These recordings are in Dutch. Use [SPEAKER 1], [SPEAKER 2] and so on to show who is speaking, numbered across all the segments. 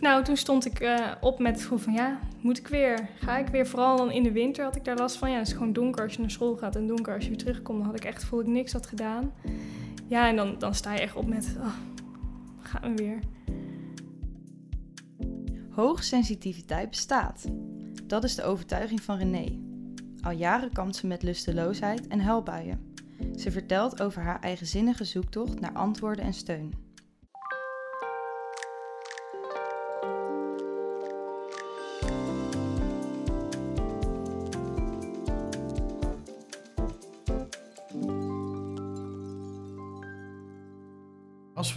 [SPEAKER 1] Nou, toen stond ik eh, op met het van ja, moet ik weer? Ga ik weer? Vooral dan in de winter had ik daar last van. Ja, het is gewoon donker als je naar school gaat en donker als je weer terugkomt. Dan had ik echt dat ik niks had gedaan. Ja, en dan, dan sta je echt op met, oh, gaan we weer.
[SPEAKER 2] Hoogsensitiviteit bestaat. Dat is de overtuiging van René. Al jaren kampt ze met lusteloosheid en huilbuien. Ze vertelt over haar eigenzinnige zoektocht naar antwoorden en steun.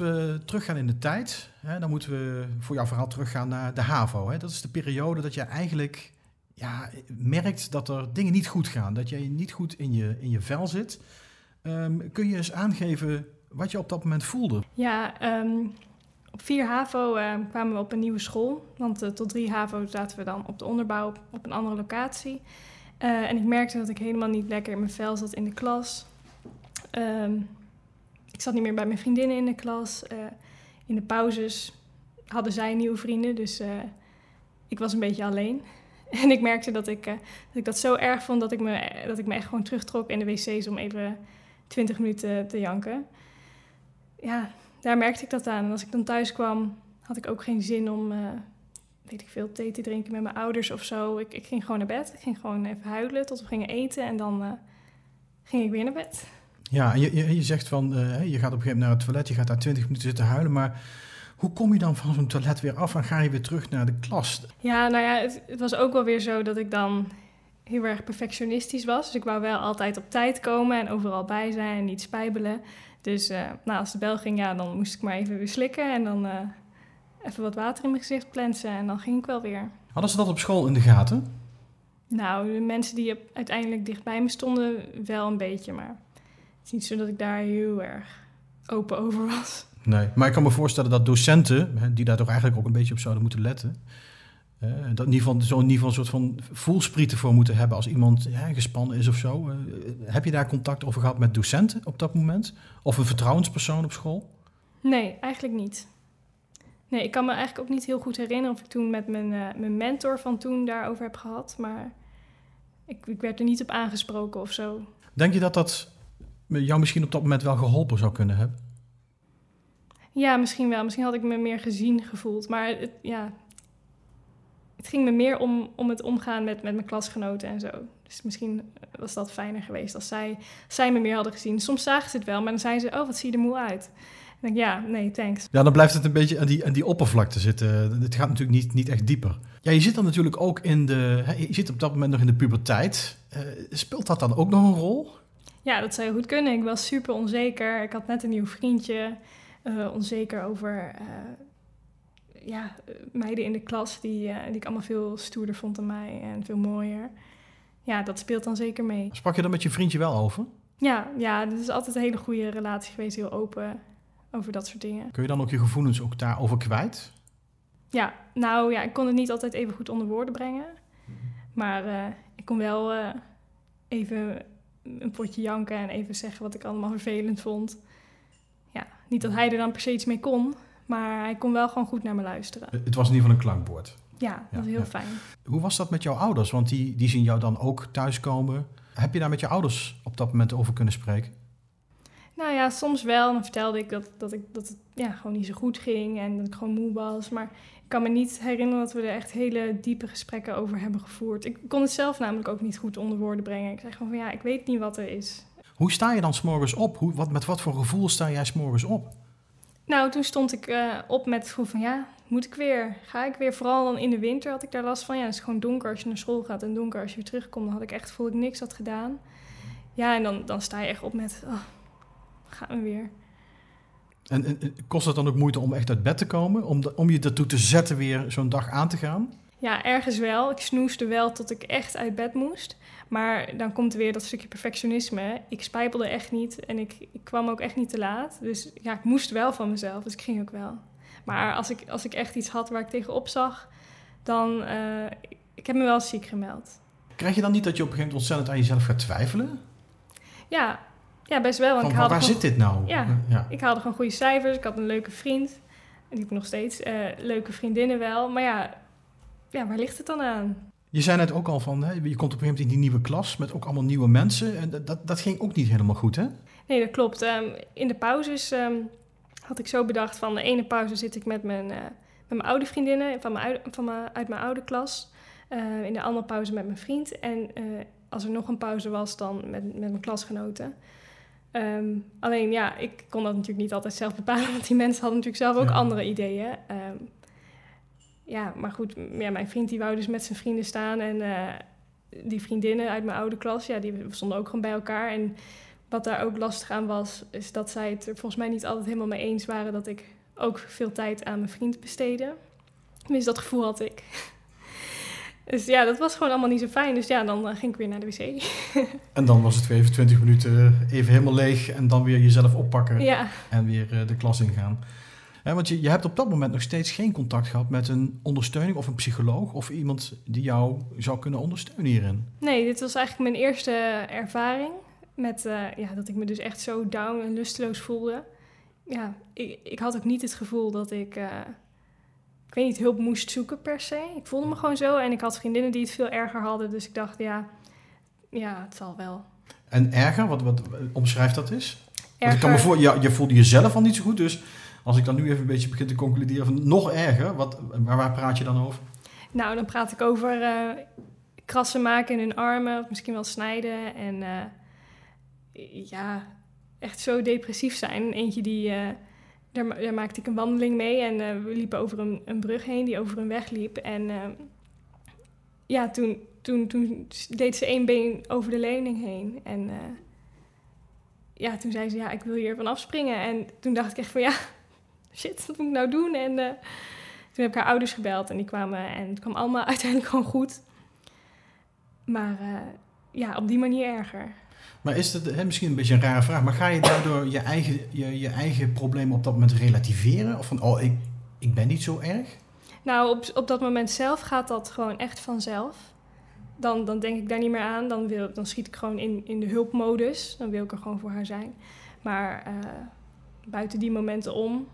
[SPEAKER 3] We teruggaan in de tijd, hè, dan moeten we voor jouw verhaal teruggaan naar de HAVO. Hè. Dat is de periode dat je eigenlijk ja, merkt dat er dingen niet goed gaan. Dat je niet goed in je, in je vel zit. Ehm, kun je eens aangeven wat je op dat moment voelde?
[SPEAKER 1] Ja, ehm, op 4 HAVO eh, kwamen we op een nieuwe school. Want eh, tot 3 HAVO zaten we dan op de onderbouw op een andere locatie. Eh, en ik merkte dat ik helemaal niet lekker in mijn vel zat in de klas. Ehm, ik zat niet meer bij mijn vriendinnen in de klas. in de pauzes hadden zij nieuwe vrienden, dus ik was een beetje alleen. En ik merkte dat ik, dat ik dat zo erg vond dat ik, me, dat ik me echt gewoon terugtrok in de wc's om even 20 minuten te janken. Ja, daar merkte ik dat aan. En als ik dan thuis kwam, had ik ook geen zin om, weet ik veel, thee te drinken met mijn ouders of zo. Ik, ik ging gewoon naar bed. Ik ging gewoon even huilen tot we gingen eten en dan ging ik weer naar bed.
[SPEAKER 3] Ja, je, je, je zegt van, uh, je gaat op een gegeven moment naar het toilet, je gaat daar 20 minuten zitten huilen, maar hoe kom je dan van zo'n toilet weer af en ga je weer terug naar de klas?
[SPEAKER 1] Ja, nou ja, het, het was ook wel weer zo dat ik dan heel erg perfectionistisch was. Dus ik wou wel altijd op tijd komen en overal bij zijn en niet spijbelen. Dus uh, nou, als de bel ging, ja, dan moest ik maar even weer slikken en dan uh, even wat water in mijn gezicht plensen en dan ging ik wel weer.
[SPEAKER 3] Hadden ze dat op school in de gaten?
[SPEAKER 1] Nou, de mensen die uiteindelijk dichtbij me stonden, wel een beetje, maar het is niet zo dat ik daar heel erg open over was.
[SPEAKER 3] Nee, maar ik kan me voorstellen dat docenten, die daar toch eigenlijk ook een beetje op zouden moeten letten, uh, dat in ieder geval zo'n geval een soort van voelsprieten voor moeten hebben als iemand ja, gespannen is of zo. Uh, heb je daar contact over gehad met docenten op dat moment? Of een vertrouwenspersoon op school?
[SPEAKER 1] Nee, eigenlijk niet. Nee, ik kan me eigenlijk ook niet heel goed herinneren of ik toen met mijn, uh, mijn mentor van toen daarover heb gehad. Maar ik, ik werd er niet op aangesproken of zo.
[SPEAKER 3] Denk je dat dat jou misschien op dat moment wel geholpen zou kunnen hebben?
[SPEAKER 1] Ja, misschien wel. Misschien had ik me meer gezien gevoeld. Maar het, ja, het ging me meer om, om het omgaan met, met mijn klasgenoten en zo. Dus misschien was dat fijner geweest als zij, zij me meer hadden gezien. Soms zagen ze het wel, maar dan zeiden ze: Oh, wat zie je er moe uit. En denk ik, ja, nee, thanks.
[SPEAKER 3] Ja, dan blijft het een beetje aan die, aan die oppervlakte zitten. Het gaat natuurlijk niet, niet echt dieper. Ja, je zit dan natuurlijk ook in de... Je zit op dat moment nog in de puberteit. Uh, speelt dat dan ook nog een rol?
[SPEAKER 1] Ja, dat zou je goed kunnen. Ik was super onzeker. Ik had net een nieuw vriendje. Uh, onzeker over... Uh, ja, meiden in de klas die, uh, die ik allemaal veel stoerder vond dan mij en veel mooier. Ja, dat speelt dan zeker mee.
[SPEAKER 3] Sprak je dan met je vriendje wel over?
[SPEAKER 1] Ja, ja, het is altijd een hele goede relatie geweest, heel open over dat soort dingen.
[SPEAKER 3] Kun je dan ook je gevoelens ook daarover kwijt?
[SPEAKER 1] Ja, nou ja, ik kon het niet altijd even goed onder woorden brengen. Maar uh, ik kon wel uh, even een potje janken en even zeggen wat ik allemaal vervelend vond. Ja, niet dat hij er dan per se iets mee kon, maar hij kon wel gewoon goed naar me luisteren.
[SPEAKER 3] Het was in ieder geval een klankbord.
[SPEAKER 1] Ja, dat is heel ja. fijn.
[SPEAKER 3] Hoe was dat met jouw ouders? Want die, die zien jou dan ook thuiskomen. Heb je daar met je ouders op dat moment over kunnen spreken?
[SPEAKER 1] Nou ja, soms wel. Dan vertelde ik dat, dat, ik, dat het ja, gewoon niet zo goed ging en dat ik gewoon moe was. Maar ik kan me niet herinneren dat we er echt hele diepe gesprekken over hebben gevoerd. Ik kon het zelf namelijk ook niet goed onder woorden brengen. Ik zei gewoon van ja, ik weet niet wat er is.
[SPEAKER 3] Hoe sta je dan s'morgens op? Hoe, wat, met wat voor gevoel sta jij s'morgens op?
[SPEAKER 1] Nou, toen stond ik uh, op met het gevoel van ja, moet ik weer? Ga ik weer? Vooral dan in de winter had ik daar last van. Ja, het is gewoon donker als je naar school gaat en donker als je weer terugkomt. Dan had ik echt dat ik niks had gedaan. Ja, en dan, dan sta je echt op met, oh, gaan we weer.
[SPEAKER 3] En, en, kost het dan ook moeite om echt uit bed te komen? Om, de, om je ertoe te zetten weer zo'n dag aan te gaan?
[SPEAKER 1] Ja, ergens wel. Ik snoeste wel tot ik echt uit bed moest. Maar dan komt er weer dat stukje perfectionisme. Ik spijpelde echt niet en ik, ik kwam ook echt niet te laat. Dus ja, ik moest wel van mezelf, dus ik ging ook wel. Maar als ik, als ik echt iets had waar ik tegenop zag, dan... Uh, ik heb me wel ziek gemeld.
[SPEAKER 3] Krijg je dan niet dat je op een gegeven moment ontzettend aan jezelf gaat twijfelen?
[SPEAKER 1] Ja, ja best wel. Want
[SPEAKER 3] Van,
[SPEAKER 1] ik haalde
[SPEAKER 3] waar
[SPEAKER 1] gewoon,
[SPEAKER 3] zit dit nou?
[SPEAKER 1] Ja,
[SPEAKER 3] ja,
[SPEAKER 1] ik haalde gewoon goede cijfers. Ik had een leuke vriend. En die heb ik nog steeds. Eh, leuke vriendinnen wel. Maar ja, ja, waar ligt het dan aan?
[SPEAKER 3] Je zei net ook al van, hè, je komt op een gegeven moment in die nieuwe klas met ook allemaal nieuwe mensen. En dat, dat, dat ging ook niet helemaal goed, hè?
[SPEAKER 1] Nee, dat klopt. Ehm, in de pauzes ehm, had ik zo bedacht van de ene pauze zit ik met mijn, eh, met mijn oude vriendinnen van mijn, van mijn, uit mijn oude klas. Eh, in de andere pauze met mijn vriend. En als er nog een pauze was, dan met, met mijn klasgenoten. Ehm, alleen ja, ik kon dat natuurlijk niet altijd zelf bepalen, want die mensen hadden natuurlijk zelf ook
[SPEAKER 3] Ja.
[SPEAKER 1] andere ideeën. Ehm, ja, maar goed, ja, mijn vriend die wou dus met zijn vrienden staan en eh, die vriendinnen uit mijn oude klas, ja, die stonden ook gewoon bij elkaar. En wat daar ook lastig aan was, is dat zij het er volgens mij niet altijd helemaal mee eens waren dat ik ook veel tijd aan mijn vriend besteedde. Tenminste, dat gevoel had ik. Dus ja, dat was gewoon allemaal niet zo fijn. Dus ja, dan eh, ging ik weer naar de wc.
[SPEAKER 3] En dan was het weer even 20 minuten even helemaal leeg en dan weer jezelf oppakken
[SPEAKER 1] ja,
[SPEAKER 3] en weer eh, de klas ingaan. Hè, want je, je hebt op dat moment nog steeds geen contact gehad met een ondersteuning of een psycholoog of iemand die jou zou kunnen ondersteunen hierin.
[SPEAKER 1] nee, dit was eigenlijk mijn eerste ervaring. Met eh, ja, dat ik me dus echt zo down en lusteloos voelde. Ja, ik, ik had ook niet het gevoel dat ik, eh, ik weet niet, hulp moest zoeken per se. Ik voelde me gewoon zo en ik had vriendinnen die het veel erger hadden. Dus ik dacht, ja, ja het zal wel.
[SPEAKER 3] En erger, wat, wat omschrijft dat is? Ik kan me voor, ja, je voelde jezelf al niet zo goed, dus als ik dan nu even een beetje begin te concluderen van nog erger, wat, waar, waar praat je dan over?
[SPEAKER 1] Nou, dan praat ik over eh, krassen maken in hun armen, of misschien wel snijden. En eh, ja, echt zo depressief zijn. Eentje die, eh, daar, ma- daar maakte ik een wandeling mee en eh, we liepen over een, een brug heen die over een weg liep. En eh, ja, toen, toen, toen deed ze één been over de lening heen. En eh, ja, toen zei ze, ja, ik wil hier van afspringen. En toen dacht ik echt van, ja, shit, wat moet ik nou doen? En... eh, toen heb ik haar ouders gebeld en die kwamen en het kwam allemaal uiteindelijk gewoon goed. Maar ja, op die manier erger.
[SPEAKER 3] Maar is het hè, misschien een beetje een rare vraag, maar ga je daardoor je eigen, je, je eigen probleem op dat moment relativeren? Of van, oh, ik, ik ben niet zo erg?
[SPEAKER 1] Nou, op, op dat moment zelf gaat dat gewoon echt vanzelf. Dan, dan denk ik daar niet meer aan. Dan, wil, dan schiet ik gewoon in, in de hulpmodus. Dan wil ik er gewoon voor haar zijn. Maar eh, buiten die momenten om,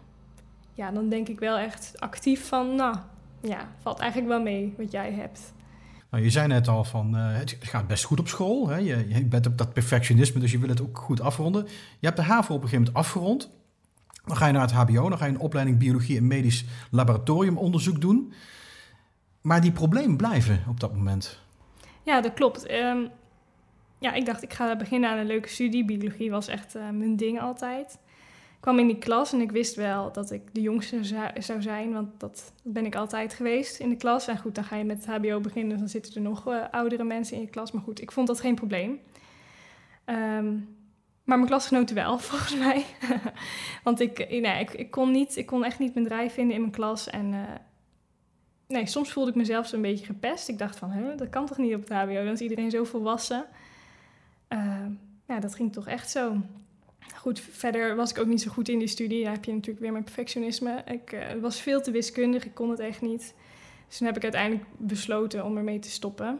[SPEAKER 1] ja, dan denk ik wel echt actief van, nou, ja, valt eigenlijk wel mee wat jij hebt.
[SPEAKER 3] Nou, je zei net al van, eh, het gaat best goed op school. Hè? Je, je bent op dat perfectionisme, dus je wil het ook goed afronden. Je hebt de HAVO op een gegeven moment afgerond. Dan ga je naar het HBO, dan ga je een opleiding biologie en medisch laboratoriumonderzoek doen. Maar die problemen blijven op dat moment.
[SPEAKER 1] Ja, dat klopt. Ehm, ja, ik dacht, ik ga beginnen aan een leuke studie. Biologie was echt eh, mijn ding altijd. Kwam in die klas en ik wist wel dat ik de jongste zou, zou zijn, want dat ben ik altijd geweest in de klas. En goed, dan ga je met het HBO beginnen, dan zitten er nog eh, oudere mensen in je klas. Maar goed, ik vond dat geen probleem. Ehm, maar mijn klasgenoten wel, volgens mij. want ik, eh, nee, ik, ik, kon niet, ik kon echt niet mijn draai vinden in mijn klas. En eh, nee, soms voelde ik mezelf zo'n beetje gepest. Ik dacht van, hè, dat kan toch niet op het HBO? Dan is iedereen zo volwassen. Ehm, ja, dat ging toch echt zo. Goed, verder was ik ook niet zo goed in die studie. Daar heb je natuurlijk weer mijn perfectionisme. Ik eh, was veel te wiskundig, ik kon het echt niet. Dus toen heb ik uiteindelijk besloten om ermee te stoppen.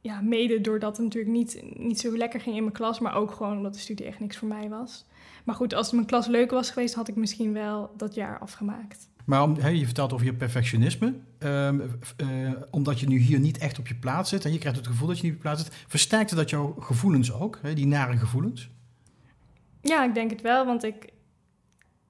[SPEAKER 1] Ja, mede doordat het natuurlijk niet, niet zo lekker ging in mijn klas, maar ook gewoon omdat de studie echt niks voor mij was. Maar goed, als mijn klas leuk was geweest, had ik misschien wel dat jaar afgemaakt.
[SPEAKER 3] Maar je vertelt over je perfectionisme. Ehm, eh, omdat je nu hier niet echt op je plaats zit en je krijgt het gevoel dat je niet op je plaats zit, versterkte dat jouw gevoelens ook, die nare gevoelens?
[SPEAKER 1] Ja, ik denk het wel, want ik,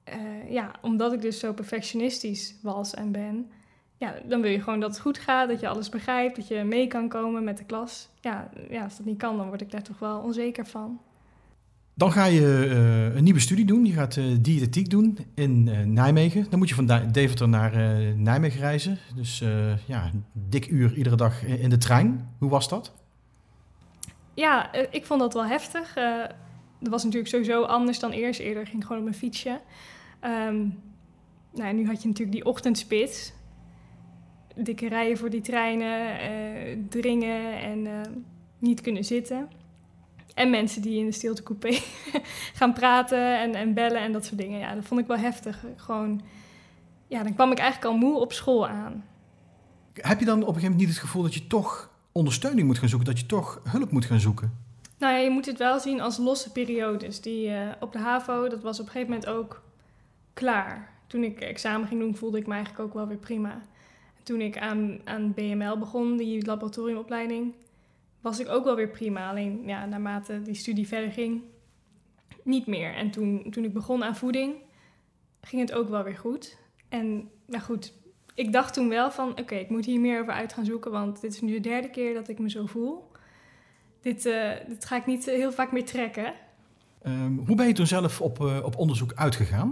[SPEAKER 1] eh, ja, omdat ik dus zo perfectionistisch was en ben, ja, dan wil je gewoon dat het goed gaat, dat je alles begrijpt, dat je mee kan komen met de klas. Ja, ja als dat niet kan, dan word ik daar toch wel onzeker van.
[SPEAKER 3] Dan ga je eh, een nieuwe studie doen. Je gaat eh, diëtetiek doen in Nijmegen. Dan moet je van Deventer naar Nijmegen reizen. Dus ja, een dik uur iedere dag in de trein. Hoe was dat?
[SPEAKER 1] Ja, ik vond dat wel heftig. Dat was natuurlijk sowieso anders dan eerst. Eerder ging ik gewoon op mijn fietsje. Ehm, nou, nu had je natuurlijk die ochtendspits. Dikke rijen voor die treinen, eh, dringen en eh, niet kunnen zitten. En mensen die in de stiltecoupé gaan praten en, en bellen en dat soort dingen. Ja, dat vond ik wel heftig. Gewoon, ja, dan kwam ik eigenlijk al moe op school aan.
[SPEAKER 3] Heb je dan op een gegeven moment niet het gevoel dat je toch ondersteuning moet gaan zoeken? Dat je toch hulp moet gaan zoeken?
[SPEAKER 1] Nou ja, je moet het wel zien als losse periodes. Die eh, op de HAVO, dat was op een gegeven moment ook klaar. toen ik examen ging doen, voelde ik me eigenlijk ook wel weer prima. Toen ik aan, aan BML begon, die laboratoriumopleiding, was ik ook wel weer prima. Alleen ja, naarmate die studie verder ging, niet meer. En toen, toen ik begon aan voeding, ging het ook wel weer goed. En nou goed, ik dacht toen wel van, oké, ik moet hier meer over uit gaan zoeken, want dit is nu de derde keer dat ik me zo voel. Dit, uh, dit ga ik niet heel vaak meer trekken.
[SPEAKER 3] Um, hoe ben je toen zelf op, uh, op onderzoek uitgegaan?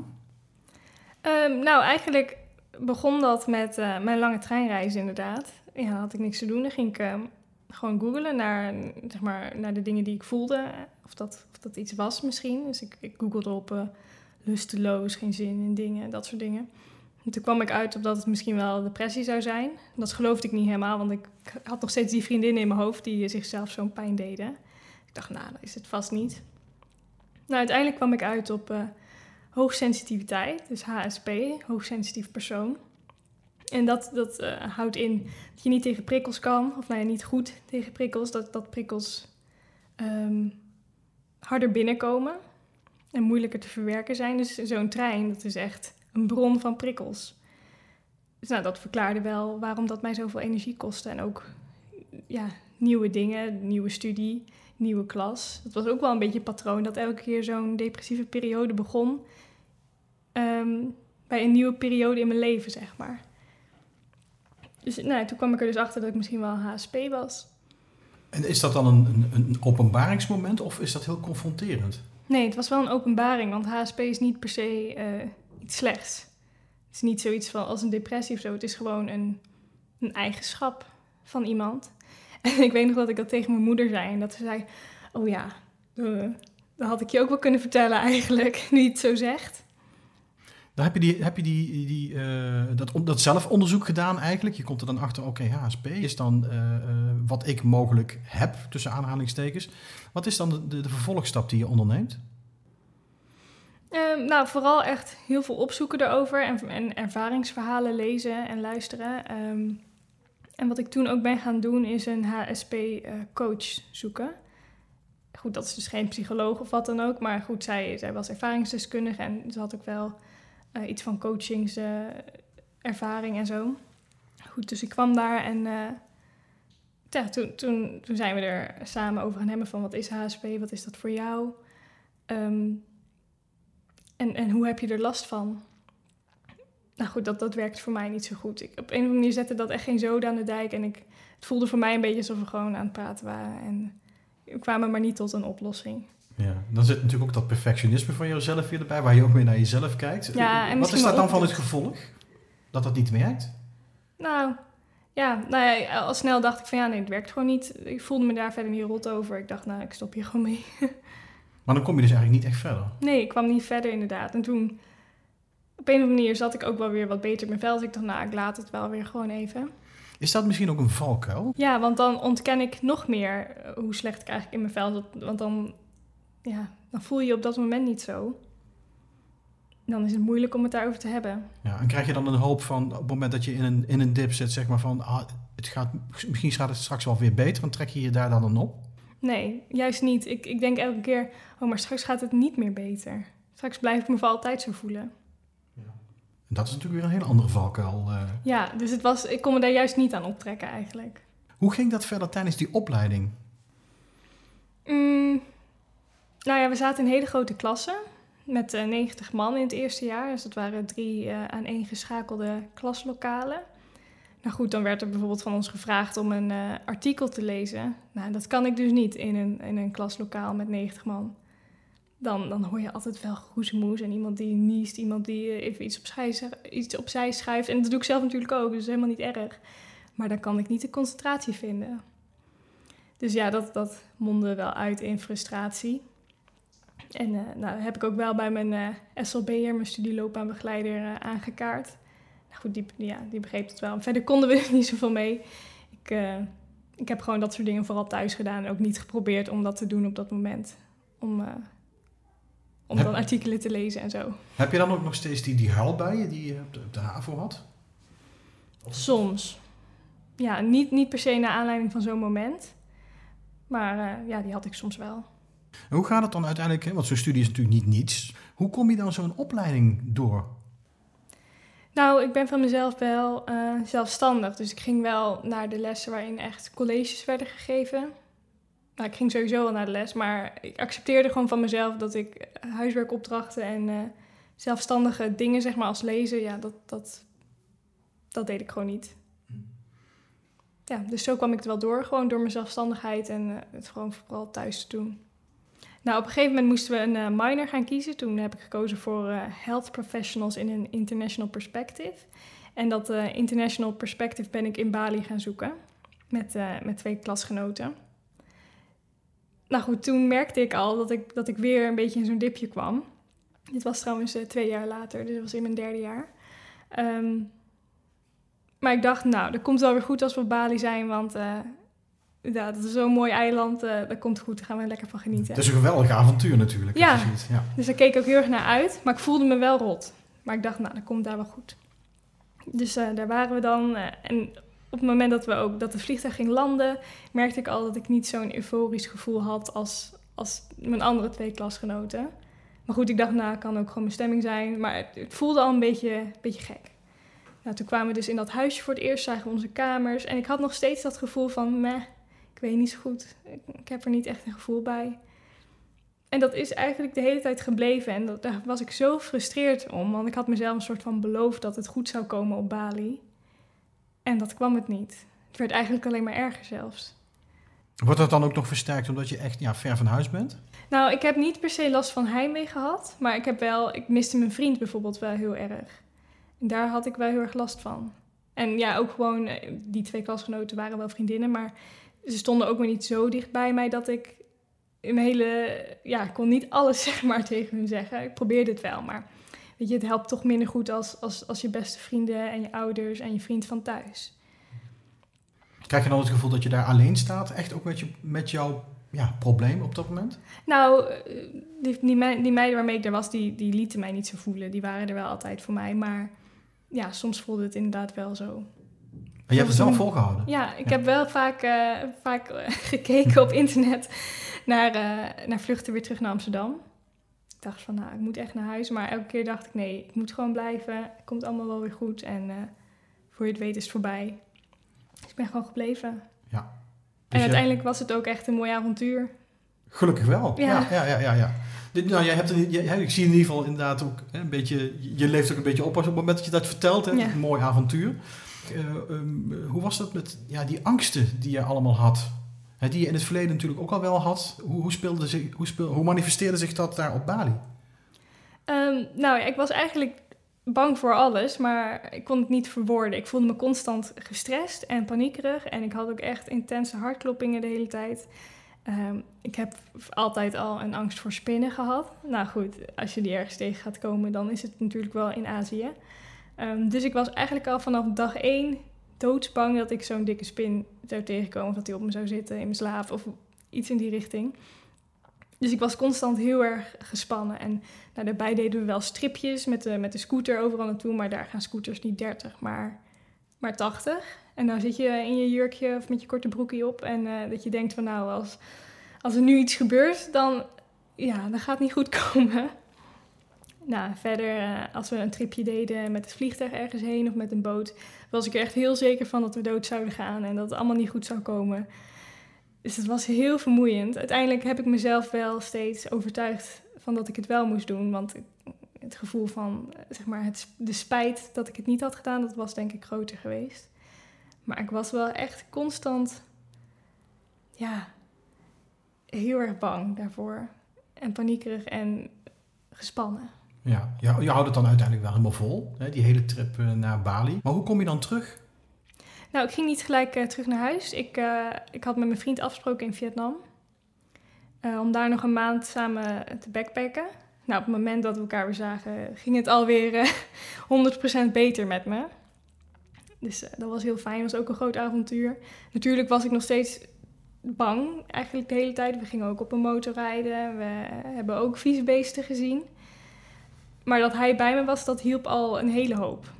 [SPEAKER 1] Um, nou, eigenlijk begon dat met uh, mijn lange treinreis inderdaad. Ja, had ik niks te doen. Dan ging ik um, gewoon googlen naar, zeg maar, naar de dingen die ik voelde. Of dat, of dat iets was misschien. Dus ik, ik googelde op lusteloos, geen zin in dingen, dat soort dingen. En toen kwam ik uit op dat het misschien wel depressie zou zijn. Dat geloofde ik niet helemaal, want ik had nog steeds die vriendinnen in mijn hoofd die zichzelf zo'n pijn deden. Ik dacht, nou, dat is het vast niet. Nou, uiteindelijk kwam ik uit op uh, hoogsensitiviteit, dus HSP, hoogsensitief persoon. En dat, dat uh, houdt in dat je niet tegen prikkels kan, of nou ja, niet goed tegen prikkels, dat, dat prikkels um, harder binnenkomen en moeilijker te verwerken zijn. Dus zo'n trein, dat is echt een bron van prikkels. Dus nou, dat verklaarde wel waarom dat mij zoveel energie kostte. En ook ja, nieuwe dingen, nieuwe studie, nieuwe klas. Dat was ook wel een beetje een patroon dat elke keer zo'n depressieve periode begon. Um, bij een nieuwe periode in mijn leven, zeg maar. Dus nou, toen kwam ik er dus achter dat ik misschien wel HSP was.
[SPEAKER 3] En is dat dan een, een, een openbaringsmoment of is dat heel confronterend?
[SPEAKER 1] Nee, het was wel een openbaring, want HSP is niet per se uh, iets slechts. Het is niet zoiets van als een depressie of zo. Het is gewoon een, een eigenschap van iemand. En ik weet nog dat ik dat tegen mijn moeder zei. En dat ze zei, oh ja, uh, dat had ik je ook wel kunnen vertellen eigenlijk, nu je het zo zegt.
[SPEAKER 3] Dan heb je, die, heb je die, die, uh, dat, dat zelfonderzoek gedaan eigenlijk. Je komt er dan achter, oké, okay, HSP is dan uh, wat ik mogelijk heb, tussen aanhalingstekens. Wat is dan de, de, de vervolgstap die je onderneemt?
[SPEAKER 1] Um, nou, vooral echt heel veel opzoeken erover en, en ervaringsverhalen lezen en luisteren. Um, en wat ik toen ook ben gaan doen, is een HSP-coach zoeken. Goed, dat is dus geen psycholoog of wat dan ook. Maar goed, zij, zij was ervaringsdeskundige en ze had ook wel uh, iets van coachingservaring uh, en zo. Goed, dus ik kwam daar en ja, toen, toen, toen zijn we er samen over gaan hebben van wat is HSP, wat is dat voor jou? Um, en, en hoe heb je er last van? Nou goed, dat, dat werkt voor mij niet zo goed. Ik, op een of andere manier zette dat echt geen zoden aan de dijk. En ik, het voelde voor mij een beetje alsof we gewoon aan het praten waren. En we kwamen maar niet tot een oplossing.
[SPEAKER 3] Ja, dan zit natuurlijk ook dat perfectionisme van jezelf weer erbij, waar je ook meer naar jezelf kijkt.
[SPEAKER 1] Ja, en
[SPEAKER 3] Wat is dat dan van het gevolg? Dat dat niet werkt?
[SPEAKER 1] Nou, ja, nou ja, al snel dacht ik van ja, nee, het werkt gewoon niet. Ik voelde me daar verder niet rot over. Ik dacht, nou, ik stop hier gewoon mee.
[SPEAKER 3] Maar dan kom je dus eigenlijk niet echt verder.
[SPEAKER 1] Nee, ik kwam niet verder inderdaad. En toen, op een of andere manier, zat ik ook wel weer wat beter in mijn vel. Dus ik dacht, nou, ik laat het wel weer gewoon even.
[SPEAKER 3] Is dat misschien ook een valkuil?
[SPEAKER 1] Ja, want dan ontken ik nog meer hoe slecht ik eigenlijk in mijn vel zat. Want dan, ja, dan voel je je op dat moment niet zo. Dan is het moeilijk om het daarover te hebben.
[SPEAKER 3] Ja, en krijg je dan een hoop van, op het moment dat je in een, in een dip zit, zeg maar van, ah, het gaat, misschien gaat het straks wel weer beter. Dan trek je je daar dan een op?
[SPEAKER 1] Nee, juist niet. Ik, ik denk elke keer, oh, maar straks gaat het niet meer beter. Straks blijf ik me voor altijd zo voelen.
[SPEAKER 3] Ja. En dat is natuurlijk weer een hele andere valkuil. Uh.
[SPEAKER 1] Ja, dus het was, ik kon me daar juist niet aan optrekken eigenlijk.
[SPEAKER 3] Hoe ging dat verder tijdens die opleiding?
[SPEAKER 1] Mm, nou ja, we zaten in hele grote klassen met uh, 90 man in het eerste jaar. Dus dat waren drie uh, aaneengeschakelde klaslokalen. Nou goed, dan werd er bijvoorbeeld van ons gevraagd om een uh, artikel te lezen. Nou, dat kan ik dus niet in een, in een klaslokaal met 90 man. Dan, dan hoor je altijd wel groezemoes en iemand die niest, iemand die uh, even iets opzij, iets opzij schrijft. En dat doe ik zelf natuurlijk ook, dus helemaal niet erg. Maar dan kan ik niet de concentratie vinden. Dus ja, dat, dat mondde wel uit in frustratie. En uh, nou, heb ik ook wel bij mijn SLB'er, mijn studieloopbaanbegeleider, aangekaart goed, die, ja, die begreep het wel. Verder konden we er niet zoveel mee. Ik, uh, ik heb gewoon dat soort dingen vooral thuis gedaan en ook niet geprobeerd om dat te doen op dat moment. Om, uh, om heb, dan artikelen te lezen en zo.
[SPEAKER 3] Heb je dan ook nog steeds die, die huilbuien die je op de, op de HAVO had?
[SPEAKER 1] Of? Soms. Ja, niet, niet per se naar aanleiding van zo'n moment. Maar uh, ja, die had ik soms wel.
[SPEAKER 3] En hoe gaat het dan uiteindelijk? Hè? Want zo'n studie is natuurlijk niet niets. Hoe kom je dan zo'n opleiding door?
[SPEAKER 1] Nou, ik ben van mezelf wel eh, zelfstandig. Dus ik ging wel naar de lessen waarin echt colleges werden gegeven. Nou, ik ging sowieso wel naar de les, maar ik accepteerde gewoon van mezelf dat ik huiswerkopdrachten en eh, zelfstandige dingen, zeg maar als lezen, ja, dat, dat, dat deed ik gewoon niet. Ja, dus zo kwam ik er wel door, gewoon door mijn zelfstandigheid en eh, het gewoon vooral thuis te doen. Nou, op een gegeven moment moesten we een uh, minor gaan kiezen. Toen heb ik gekozen voor uh, Health Professionals in een International Perspective. En dat uh, International Perspective ben ik in Bali gaan zoeken met, met twee klasgenoten. Nou goed, toen merkte ik al dat ik, dat ik weer een beetje in zo'n dipje kwam. Dit was trouwens twee jaar later, dus dat was in mijn derde jaar. Um, maar ik dacht, nou, dat komt wel weer goed als we op Bali zijn, want ja, dat is zo'n mooi eiland. Uh, dat komt goed, daar gaan we lekker van genieten.
[SPEAKER 3] Het is een geweldig avontuur natuurlijk.
[SPEAKER 1] Ja, ja, dus daar keek ik ook heel erg naar uit. Maar ik voelde me wel rot. Maar ik dacht, nou, dat komt daar wel goed. Dus uh, daar waren we dan. Uh, en op het moment dat, we ook, dat de vliegtuig ging landen... merkte ik al dat ik niet zo'n euforisch gevoel had... als, als mijn andere twee klasgenoten. Maar goed, ik dacht, nou, kan ook gewoon mijn stemming zijn. Maar het, het voelde al een beetje, een beetje gek. Nou, toen kwamen we dus in dat huisje voor het eerst, zagen we onze kamers. En ik had nog steeds dat gevoel van, meh, weet niet zo goed. Ik, heb er niet echt een gevoel bij. En dat is eigenlijk de hele tijd gebleven. En dat, daar was ik zo gefrustreerd om. Want ik had mezelf een soort van beloofd dat het goed zou komen op Bali. En dat kwam het niet. Het werd eigenlijk alleen maar erger zelfs.
[SPEAKER 3] Wordt dat dan ook nog versterkt omdat je echt ja, ver van huis bent?
[SPEAKER 1] Nou, ik heb niet per se last van heimwee gehad. Maar ik heb wel, ik miste mijn vriend bijvoorbeeld wel heel erg. En daar had ik wel heel erg last van. En ja, ook gewoon, eh, die twee klasgenoten waren wel vriendinnen, maar ze stonden ook weer niet zo dicht bij mij dat ik in mijn hele... Ja, ik kon niet alles zeg maar tegen hun zeggen. Ik probeerde het wel, maar weet je, het helpt toch minder goed als, als, als je beste vrienden en je ouders en je vriend van thuis.
[SPEAKER 3] Krijg je dan het gevoel dat je daar alleen staat? Echt ook met, je, met jouw ja, probleem op dat moment?
[SPEAKER 1] Nou, eh, die, die, die meiden waarmee ik er was, die, die lieten mij niet zo voelen. Die waren er wel altijd voor mij, maar ja, soms voelde het inderdaad wel zo.
[SPEAKER 3] Maar je hebt het zelf volgehouden?
[SPEAKER 1] Ja, ik heb wel vaak, uh, vaak eh, gekeken op internet naar, uh, naar vluchten weer terug naar Amsterdam. Ik dacht van, nou, ik moet echt naar huis. Maar elke keer dacht ik, nee, ik moet gewoon blijven. Het komt allemaal wel weer goed. En voor je het weet is het voorbij. Dus ik ben gewoon gebleven.
[SPEAKER 3] Ja.
[SPEAKER 1] Dus en uiteindelijk was het ook echt een mooi avontuur.
[SPEAKER 3] Gelukkig wel. Ja, ja, ja, ja. ja, Dit, nou, jij hebt een, ik zie in ieder geval inderdaad ook een beetje... Je leeft ook een beetje op op het moment dat je dat vertelt. Hè? Een mooi avontuur. Uh, um, hoe was dat met ja, die angsten die je allemaal had? Die je in het verleden natuurlijk ook al wel had. Hoe, hoe, speelde zich, hoe, hoe manifesteerde zich dat daar op Bali?
[SPEAKER 1] Um, nou, ik was eigenlijk bang voor alles, maar ik kon het niet verwoorden. Ik voelde me constant gestrest en paniekerig. En ik had ook echt intense hartkloppingen de hele tijd. Um, ik heb altijd al een angst voor spinnen gehad. Nou goed, als je die ergens tegen gaat komen, dan is het natuurlijk wel in Azië. Um, dus ik was eigenlijk al vanaf dag één doodsbang dat ik zo'n dikke spin zou tegenkomen. Of dat hij op me zou zitten in mijn slaap of iets in die richting. Dus ik was constant heel erg gespannen. En nou, daarbij deden we wel stripjes met de, met de scooter overal naartoe. Maar daar gaan scooters niet 30, maar, maar 80. En dan zit je in je jurkje of met je korte broekje op. En uh, dat je denkt van nou, als, als er nu iets gebeurt, dan, ja, dan gaat het niet goed komen. Nou, verder, uh, als we een tripje deden met het vliegtuig ergens heen of met een boot, was ik er echt heel zeker van dat we dood zouden gaan en dat het allemaal niet goed zou komen. Dus het was heel vermoeiend. Uiteindelijk heb ik mezelf wel steeds overtuigd van dat ik het wel moest doen. Want het gevoel van, zeg maar, het, de spijt dat ik het niet had gedaan, dat was denk ik groter geweest. Maar ik was wel echt constant, ja, heel erg bang daarvoor. En paniekerig en gespannen.
[SPEAKER 3] Ja, je, je houdt het dan uiteindelijk wel helemaal vol, hè, die hele trip uh, naar Bali. Maar hoe kom je dan terug?
[SPEAKER 1] Nou, ik ging niet gelijk uh, terug naar huis. Ik, uh, ik had met mijn vriend afgesproken in Vietnam. om daar nog een maand samen te backpacken. Nou, op het moment dat we elkaar weer zagen, ging het alweer 100% beter met me. Dus dat was heel fijn. Was ook een groot avontuur. Natuurlijk was ik nog steeds bang, eigenlijk de hele tijd. We gingen ook op een motor rijden. We hebben ook vieze beesten gezien. Maar dat hij bij me was, dat hielp al een hele hoop.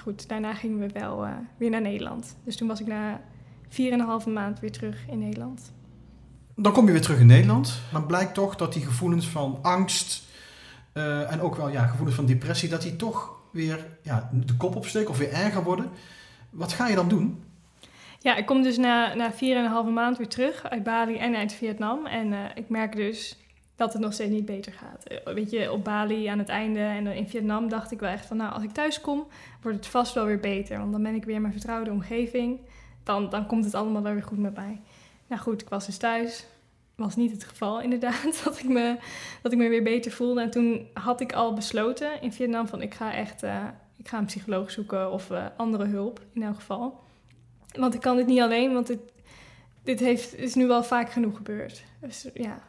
[SPEAKER 1] Goed, daarna gingen we wel uh, weer naar Nederland. Dus toen was ik na 4,5 maand weer terug in Nederland.
[SPEAKER 3] Dan kom je weer terug in Nederland. Dan blijkt toch dat die gevoelens van angst uh, en ook wel ja, gevoelens van depressie, dat die toch weer ja, de kop opsteken of weer erger worden. Wat ga je dan doen?
[SPEAKER 1] Ja, ik kom dus na, na 4,5 maand weer terug uit Bali en uit Vietnam. En uh, ik merk dus dat het nog steeds niet beter gaat. Eh, weet je, op Bali aan het einde en in Vietnam dacht ik wel echt van... nou, als ik thuis kom, wordt het vast wel weer beter. Want dan ben ik weer in mijn vertrouwde omgeving. Dan, dan komt het allemaal wel weer goed met mij. Nou goed, ik was dus thuis. Was niet het geval inderdaad, dat ik me, dat ik me weer beter voelde. En toen had ik al besloten in Vietnam van ik ga echt... Uh, ik ga een psycholoog zoeken of uh, andere hulp in elk geval. Want ik kan dit niet alleen, want dit, dit heeft, is nu wel vaak genoeg gebeurd. Dus ja,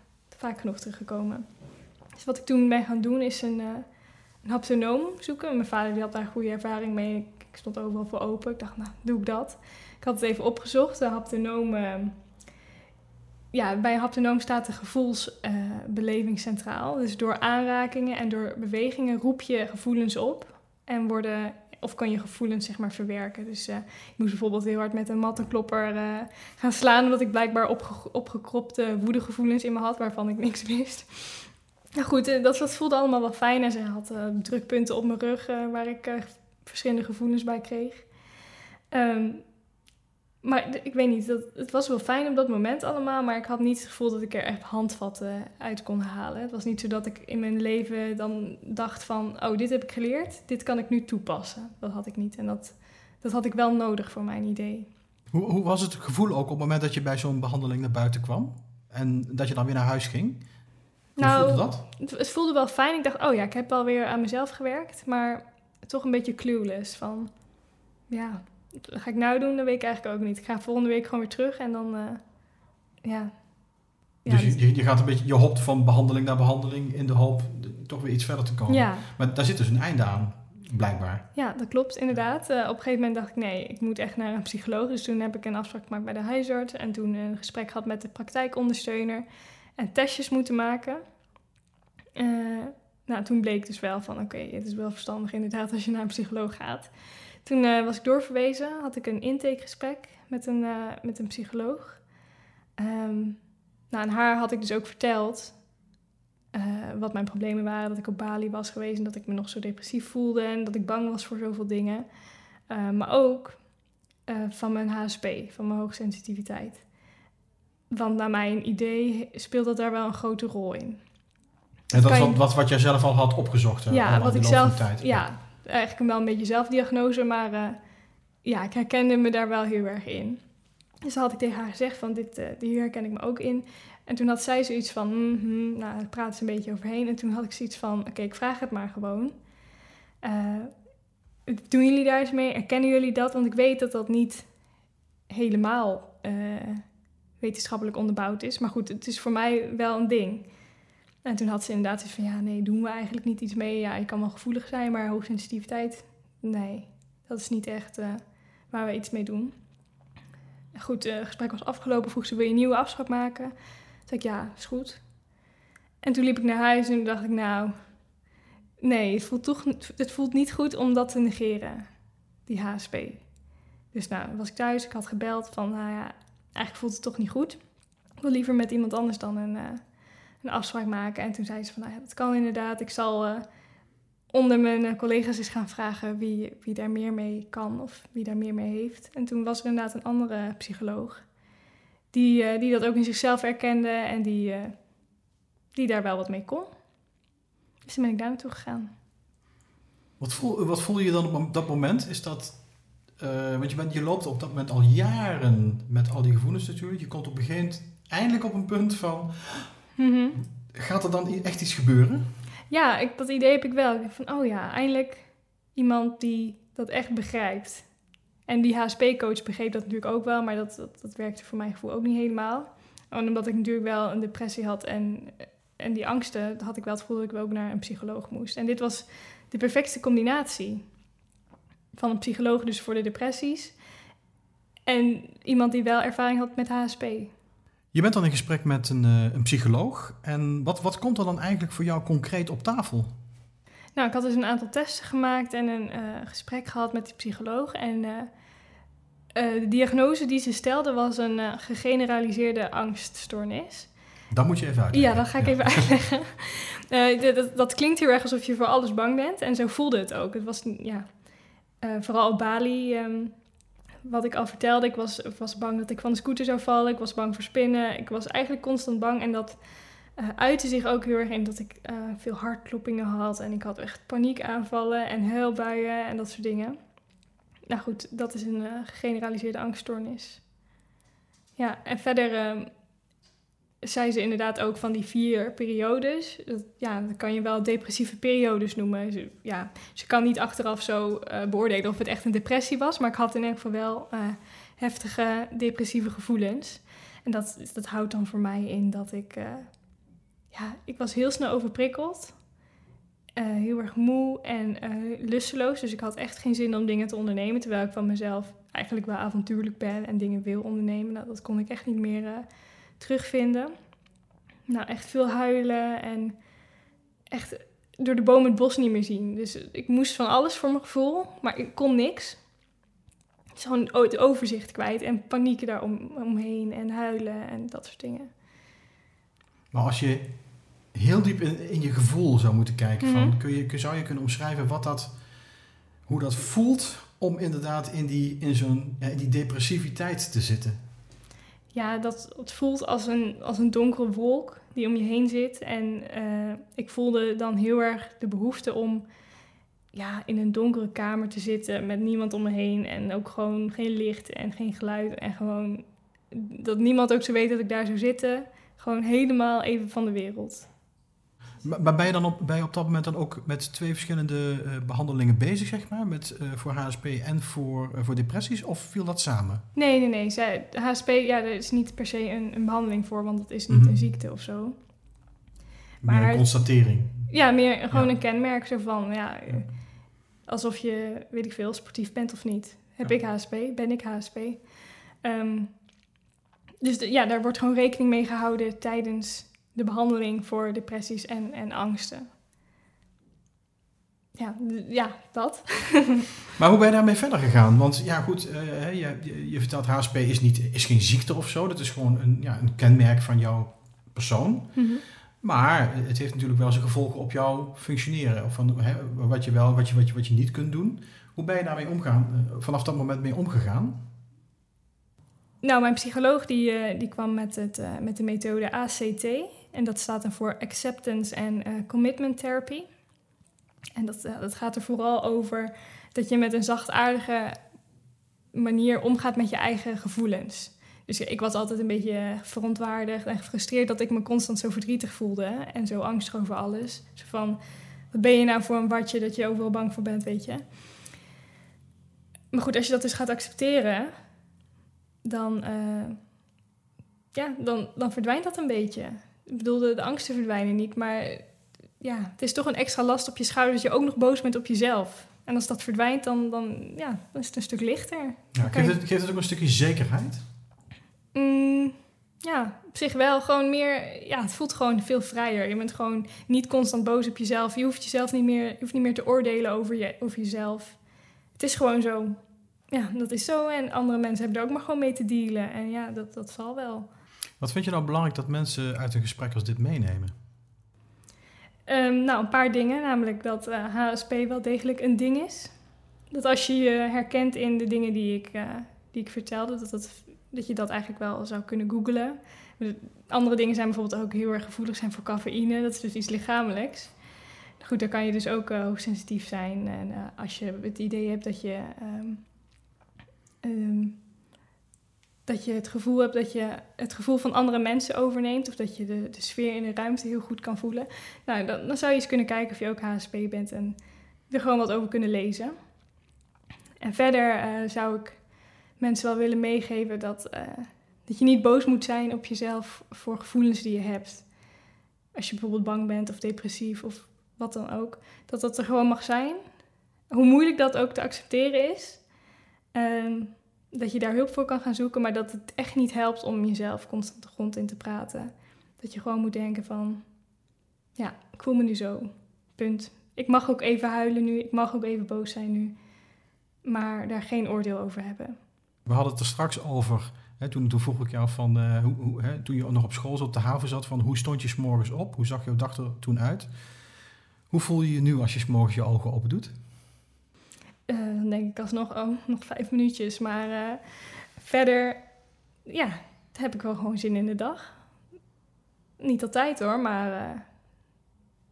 [SPEAKER 1] vaak genoeg teruggekomen. Dus wat ik toen ben gaan doen is een, uh, een haptonoom zoeken. Mijn vader die had daar goede ervaring mee. Ik, stond overal voor open. Ik dacht, nou, doe ik dat. Ik had het even opgezocht. De haptonoom... Uh, ja, bij een haptonoom staat de gevoelsbeleving centraal. Dus door aanrakingen en door bewegingen roep je gevoelens op. En worden of kan je gevoelens zeg maar verwerken. Dus uh, ik moest bijvoorbeeld heel hard met een mattenklopper uh, gaan slaan, omdat ik blijkbaar opge opgekropte woedegevoelens in me had, waarvan ik niks wist. Nou goed, uh, dat, dat, voelde allemaal wel fijn en ze had drukpunten op mijn rug waar ik verschillende gevoelens bij kreeg. Um, maar ik weet niet, dat, het was wel fijn op dat moment allemaal, maar ik had niet het gevoel dat ik er echt handvatten uit kon halen. Het was niet zo dat ik in mijn leven dan dacht van, oh, dit heb ik geleerd, dit kan ik nu toepassen. Dat had ik niet en dat, dat had ik wel nodig voor mijn idee.
[SPEAKER 3] Hoe, hoe was het gevoel ook op het moment dat je bij zo'n behandeling naar buiten kwam en dat je dan weer naar huis ging? Hoe
[SPEAKER 1] nou,
[SPEAKER 3] voelde dat?
[SPEAKER 1] Het, het voelde wel fijn. Ik dacht, oh ja, ik heb alweer aan mezelf gewerkt, maar toch een beetje clueless van, ja, dat ga ik nou doen, dat weet ik eigenlijk ook niet. Ik ga volgende week gewoon weer terug en dan, uh, ja.
[SPEAKER 3] ja. Dus je, je gaat een beetje, je hopt van behandeling naar behandeling in de hoop toch weer iets verder te komen.
[SPEAKER 1] Ja.
[SPEAKER 3] Maar daar zit dus een einde aan, blijkbaar.
[SPEAKER 1] Ja, dat klopt inderdaad. Uh, op een gegeven moment dacht ik, nee, ik moet echt naar een psycholoog. Dus toen heb ik een afspraak gemaakt bij de huisarts en toen een gesprek gehad met de praktijkondersteuner en testjes moeten maken. Uh, nou, toen bleek dus wel van, oké, okay, het is wel verstandig inderdaad als je naar een psycholoog gaat. Toen uh, was ik doorverwezen, had ik een intakegesprek met een, uh, met een psycholoog. Um, nou, aan haar had ik dus ook verteld uh, wat mijn problemen waren. Dat ik op Bali was geweest en dat ik me nog zo depressief voelde en dat ik bang was voor zoveel dingen. maar ook van mijn HSP, van mijn hoogsensitiviteit. Want naar mijn idee speelt dat daar wel een grote rol in.
[SPEAKER 3] En dat is wat, wat, wat jij zelf al had opgezocht?
[SPEAKER 1] Ja, wat ik zelf. Ja, eigenlijk wel een beetje zelfdiagnose, maar uh, ja, ik herkende me daar wel heel erg in. Dus had ik tegen haar gezegd van dit, hier herken ik me ook in. En toen had zij zoiets van, mm -hmm, nou, daar praten ze een beetje overheen. En toen had ik zoiets van, oké, ik vraag het maar gewoon. Uh, doen jullie daar eens mee? Erkennen jullie dat? Want ik weet dat dat niet helemaal wetenschappelijk onderbouwd is. Maar goed, het is voor mij wel een ding. En toen had ze inderdaad zoiets van, ja, nee, doen we eigenlijk niet iets mee. Ja, je kan wel gevoelig zijn, maar hoogsensitiviteit, nee, dat is niet echt uh, waar we iets mee doen. Goed, het uh, gesprek was afgelopen, vroeg ze, wil je een nieuwe afspraak maken? Toen zei ik, ja, is goed. En toen liep ik naar huis en toen dacht ik, nou, nee, het voelt, toch, het voelt niet goed om dat te negeren, die HSP. Dus nou, was ik thuis, ik had gebeld van, nou ja, eigenlijk voelt het toch niet goed. Ik wil liever met iemand anders dan een... Uh, een afspraak maken. En toen zei ze van, nou ja, dat kan inderdaad. Ik zal uh, onder mijn uh, collega's eens gaan vragen wie, wie daar meer mee kan of wie daar meer mee heeft. En toen was er inderdaad een andere psycholoog die, uh, die dat ook in zichzelf erkende en die, die daar wel wat mee kon. Dus toen ben ik daar naartoe gegaan.
[SPEAKER 3] Wat voel, wat voel je dan op dat moment? Is dat want je, bent, je loopt op dat moment al jaren met al die gevoelens natuurlijk. Je komt op een gegeven eindelijk op een punt van... Mm Gaat er dan echt iets gebeuren?
[SPEAKER 1] Ja, ik, dat idee heb ik wel. Ik van, oh ja, eindelijk iemand die dat echt begrijpt. En die HSP-coach begreep dat natuurlijk ook wel, maar dat, dat, dat, werkte voor mijn gevoel ook niet helemaal. En omdat ik natuurlijk wel een depressie had en, en die angsten, had ik wel het gevoel dat ik ook naar een psycholoog moest. En dit was de perfecte combinatie van een psycholoog dus voor de depressies en iemand die wel ervaring had met HSP.
[SPEAKER 3] Je bent dan in gesprek met een, uh, een psycholoog. En wat, wat komt er dan eigenlijk voor jou concreet op tafel?
[SPEAKER 1] Nou, ik had dus een aantal testen gemaakt en een uh, gesprek gehad met die psycholoog. En uh, de diagnose die ze stelde was een gegeneraliseerde angststoornis.
[SPEAKER 3] Dat moet je even uitleggen.
[SPEAKER 1] Ja, dat ga ik even uitleggen. Dat, dat, klinkt heel erg alsof je voor alles bang bent. En zo voelde het ook. Het was, ja, vooral op Bali, um, wat ik al vertelde. Ik was, was bang dat ik van de scooter zou vallen. Ik was bang voor spinnen. Ik was eigenlijk constant bang. En dat uh, uitte zich ook heel erg in dat ik veel hartkloppingen had. En ik had echt paniekaanvallen en huilbuien en dat soort dingen. Nou goed, dat is een gegeneraliseerde angststoornis. Ja, en verder ehm, zei ze inderdaad ook van die vier periodes. Dat, ja, dan kan je wel depressieve periodes noemen. Ze, ja, ze kan niet achteraf zo uh, beoordelen of het echt een depressie was, maar ik had in ieder geval wel uh, heftige depressieve gevoelens. En dat, dat houdt dan voor mij in dat ik, uh, ja, ik was heel snel overprikkeld. heel erg moe en lusteloos. Dus ik had echt geen zin om dingen te ondernemen. Terwijl ik van mezelf eigenlijk wel avontuurlijk ben en dingen wil ondernemen. Nou, dat kon ik echt niet meer terugvinden. Nou, echt veel huilen en echt door de boom het bos niet meer zien. Dus ik moest van alles voor mijn gevoel, maar ik kon niks. Gewoon het overzicht kwijt en panieken daaromheen en huilen en dat soort dingen.
[SPEAKER 3] Maar als je heel diep in, in je gevoel zou moeten kijken, van, mhm. kun je, zou je kunnen omschrijven wat dat, hoe dat voelt om inderdaad in die, in zo'n, in die depressiviteit te zitten?
[SPEAKER 1] Ja, dat, het voelt als een, als een donkere wolk die om je heen zit. En uh, ik voelde dan heel erg de behoefte om ja, in een donkere kamer te zitten met niemand om me heen. En ook gewoon geen licht en geen geluid. En gewoon dat niemand ook zou weten dat ik daar zou zitten. Gewoon helemaal even van de wereld.
[SPEAKER 3] Maar ben je dan op, ben je op dat moment dan ook met twee verschillende uh, behandelingen bezig, zeg maar? Met, uh, voor HSP en voor, uh, voor depressies? Of viel dat samen?
[SPEAKER 1] Nee, nee, nee. Zij, HSP, ja, er is niet per se een, een behandeling voor, want het is niet mm -hmm. een ziekte of zo.
[SPEAKER 3] Maar, meer een constatering?
[SPEAKER 1] Ja, meer gewoon ja. een kenmerk zo van, ja, ja, alsof je, weet ik veel, sportief bent of niet. Heb ja. ik HSP? Ben ik HSP? Um, dus de, ja, daar wordt gewoon rekening mee gehouden tijdens de behandeling voor depressies en, en angsten. Ja, ja, dat.
[SPEAKER 3] maar hoe ben je daarmee verder gegaan? Want ja, goed, uh, je, je vertelt HSP is, niet, is geen ziekte of zo. Dat is gewoon een, ja, een kenmerk van jouw persoon. Mm -hmm. Maar het heeft natuurlijk wel zijn gevolgen op jouw functioneren. Of van, hè, wat je wel, wat je, wat, je, wat je niet kunt doen. Hoe ben je daarmee omgaan, uh, vanaf dat moment mee omgegaan?
[SPEAKER 1] Nou, mijn psycholoog die, uh, die kwam met, het, met de methode ACT. En dat staat dan voor Acceptance and uh, Commitment Therapy. En dat, uh, dat gaat er vooral over dat je met een zachtaardige manier omgaat met je eigen gevoelens. Dus ik was altijd een beetje verontwaardigd en gefrustreerd dat ik me constant zo verdrietig voelde en zo angstig over alles. Zo van, wat ben je nou voor een watje dat je overal bang voor bent, weet je? Maar goed, als je dat dus gaat accepteren, dan, uh, ja, dan, dan verdwijnt dat een beetje. Ik bedoel, de, de angsten verdwijnen niet, maar ja, het is toch een extra last op je schouders dat je ook nog boos bent op jezelf. En als dat verdwijnt, dan, dan, ja, dan is het een stuk lichter.
[SPEAKER 3] Ja, geeft, het, geeft het ook een stukje zekerheid?
[SPEAKER 1] Mm, ja, op zich wel. Gewoon meer, ja, het voelt gewoon veel vrijer. Je bent gewoon niet constant boos op jezelf. Je hoeft jezelf niet meer, je hoeft niet meer te oordelen over, je, over jezelf. Het is gewoon zo. Ja, dat is zo. En andere mensen hebben er ook maar gewoon mee te dealen. En ja, dat, dat zal wel.
[SPEAKER 3] Wat vind je nou belangrijk dat mensen uit een gesprek als dit meenemen?
[SPEAKER 1] Um, nou, een paar dingen. Namelijk dat uh, eh, HSP wel degelijk een ding is. Dat als je je herkent in de dingen die ik, uh, die ik vertelde, dat, dat, dat je dat eigenlijk wel zou kunnen googlen. Andere dingen zijn bijvoorbeeld ook heel erg gevoelig zijn voor cafeïne. Dat is dus iets lichamelijks. Goed, dan kan je dus ook uh, hoogsensitief zijn. En als je het idee hebt dat je um, um, dat je het gevoel hebt dat je het gevoel van andere mensen overneemt. Of dat je de, de sfeer in de ruimte heel goed kan voelen. Nou, dan, dan zou je eens kunnen kijken of je ook HSP bent en er gewoon wat over kunnen lezen. En verder uh, zou ik mensen wel willen meegeven dat, uh, dat je niet boos moet zijn op jezelf voor gevoelens die je hebt. Als je bijvoorbeeld bang bent of depressief of wat dan ook. Dat dat er gewoon mag zijn. Hoe moeilijk dat ook te accepteren is. Um, dat je daar hulp voor kan gaan zoeken, maar dat het echt niet helpt om jezelf constant de grond in te praten. Dat je gewoon moet denken van, ja, ik voel me nu zo, punt. Ik mag ook even huilen nu, ik mag ook even boos zijn nu, maar daar geen oordeel over hebben.
[SPEAKER 3] We hadden het er straks over, hè, toen, toen vroeg ik jou van, eh, hoe, hoe, hè, toen je nog op school zat, op de haven zat, van hoe stond je s'morgens op? Hoe zag jouw dag er toen uit? Hoe voel je je nu als je s'morgens je ogen open doet?
[SPEAKER 1] Eh, dan denk ik alsnog, oh, nog vijf minuutjes. Maar eh, verder, ja, heb ik wel gewoon zin in de dag. Niet altijd hoor, maar eh,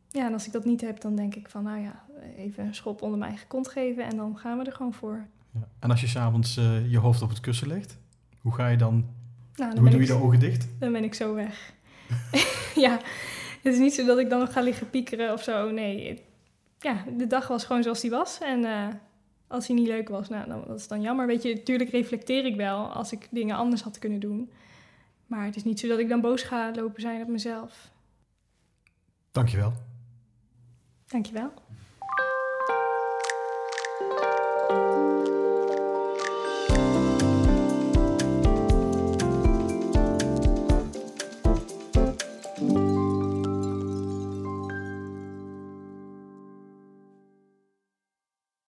[SPEAKER 1] ja, en als ik dat niet heb, dan denk ik van, nou ja, even een schop onder mijn eigen kont geven en dan gaan we er gewoon voor.
[SPEAKER 3] Ja. En als je s'avonds je hoofd op het kussen legt, hoe ga je dan?
[SPEAKER 1] Nou, dan
[SPEAKER 3] hoe doe je de ogen dicht?
[SPEAKER 1] Dan ben ik zo weg. ja, het is niet zo dat ik dan nog ga liggen piekeren of zo. Nee, ja, de dag was gewoon zoals die was. En uh, als hij niet leuk was, nou, dan, dat is dan jammer. Weet je, natuurlijk reflecteer ik wel als ik dingen anders had kunnen doen. Maar het is niet zo dat ik dan boos ga lopen zijn op mezelf.
[SPEAKER 3] Dankjewel.
[SPEAKER 1] Dankjewel.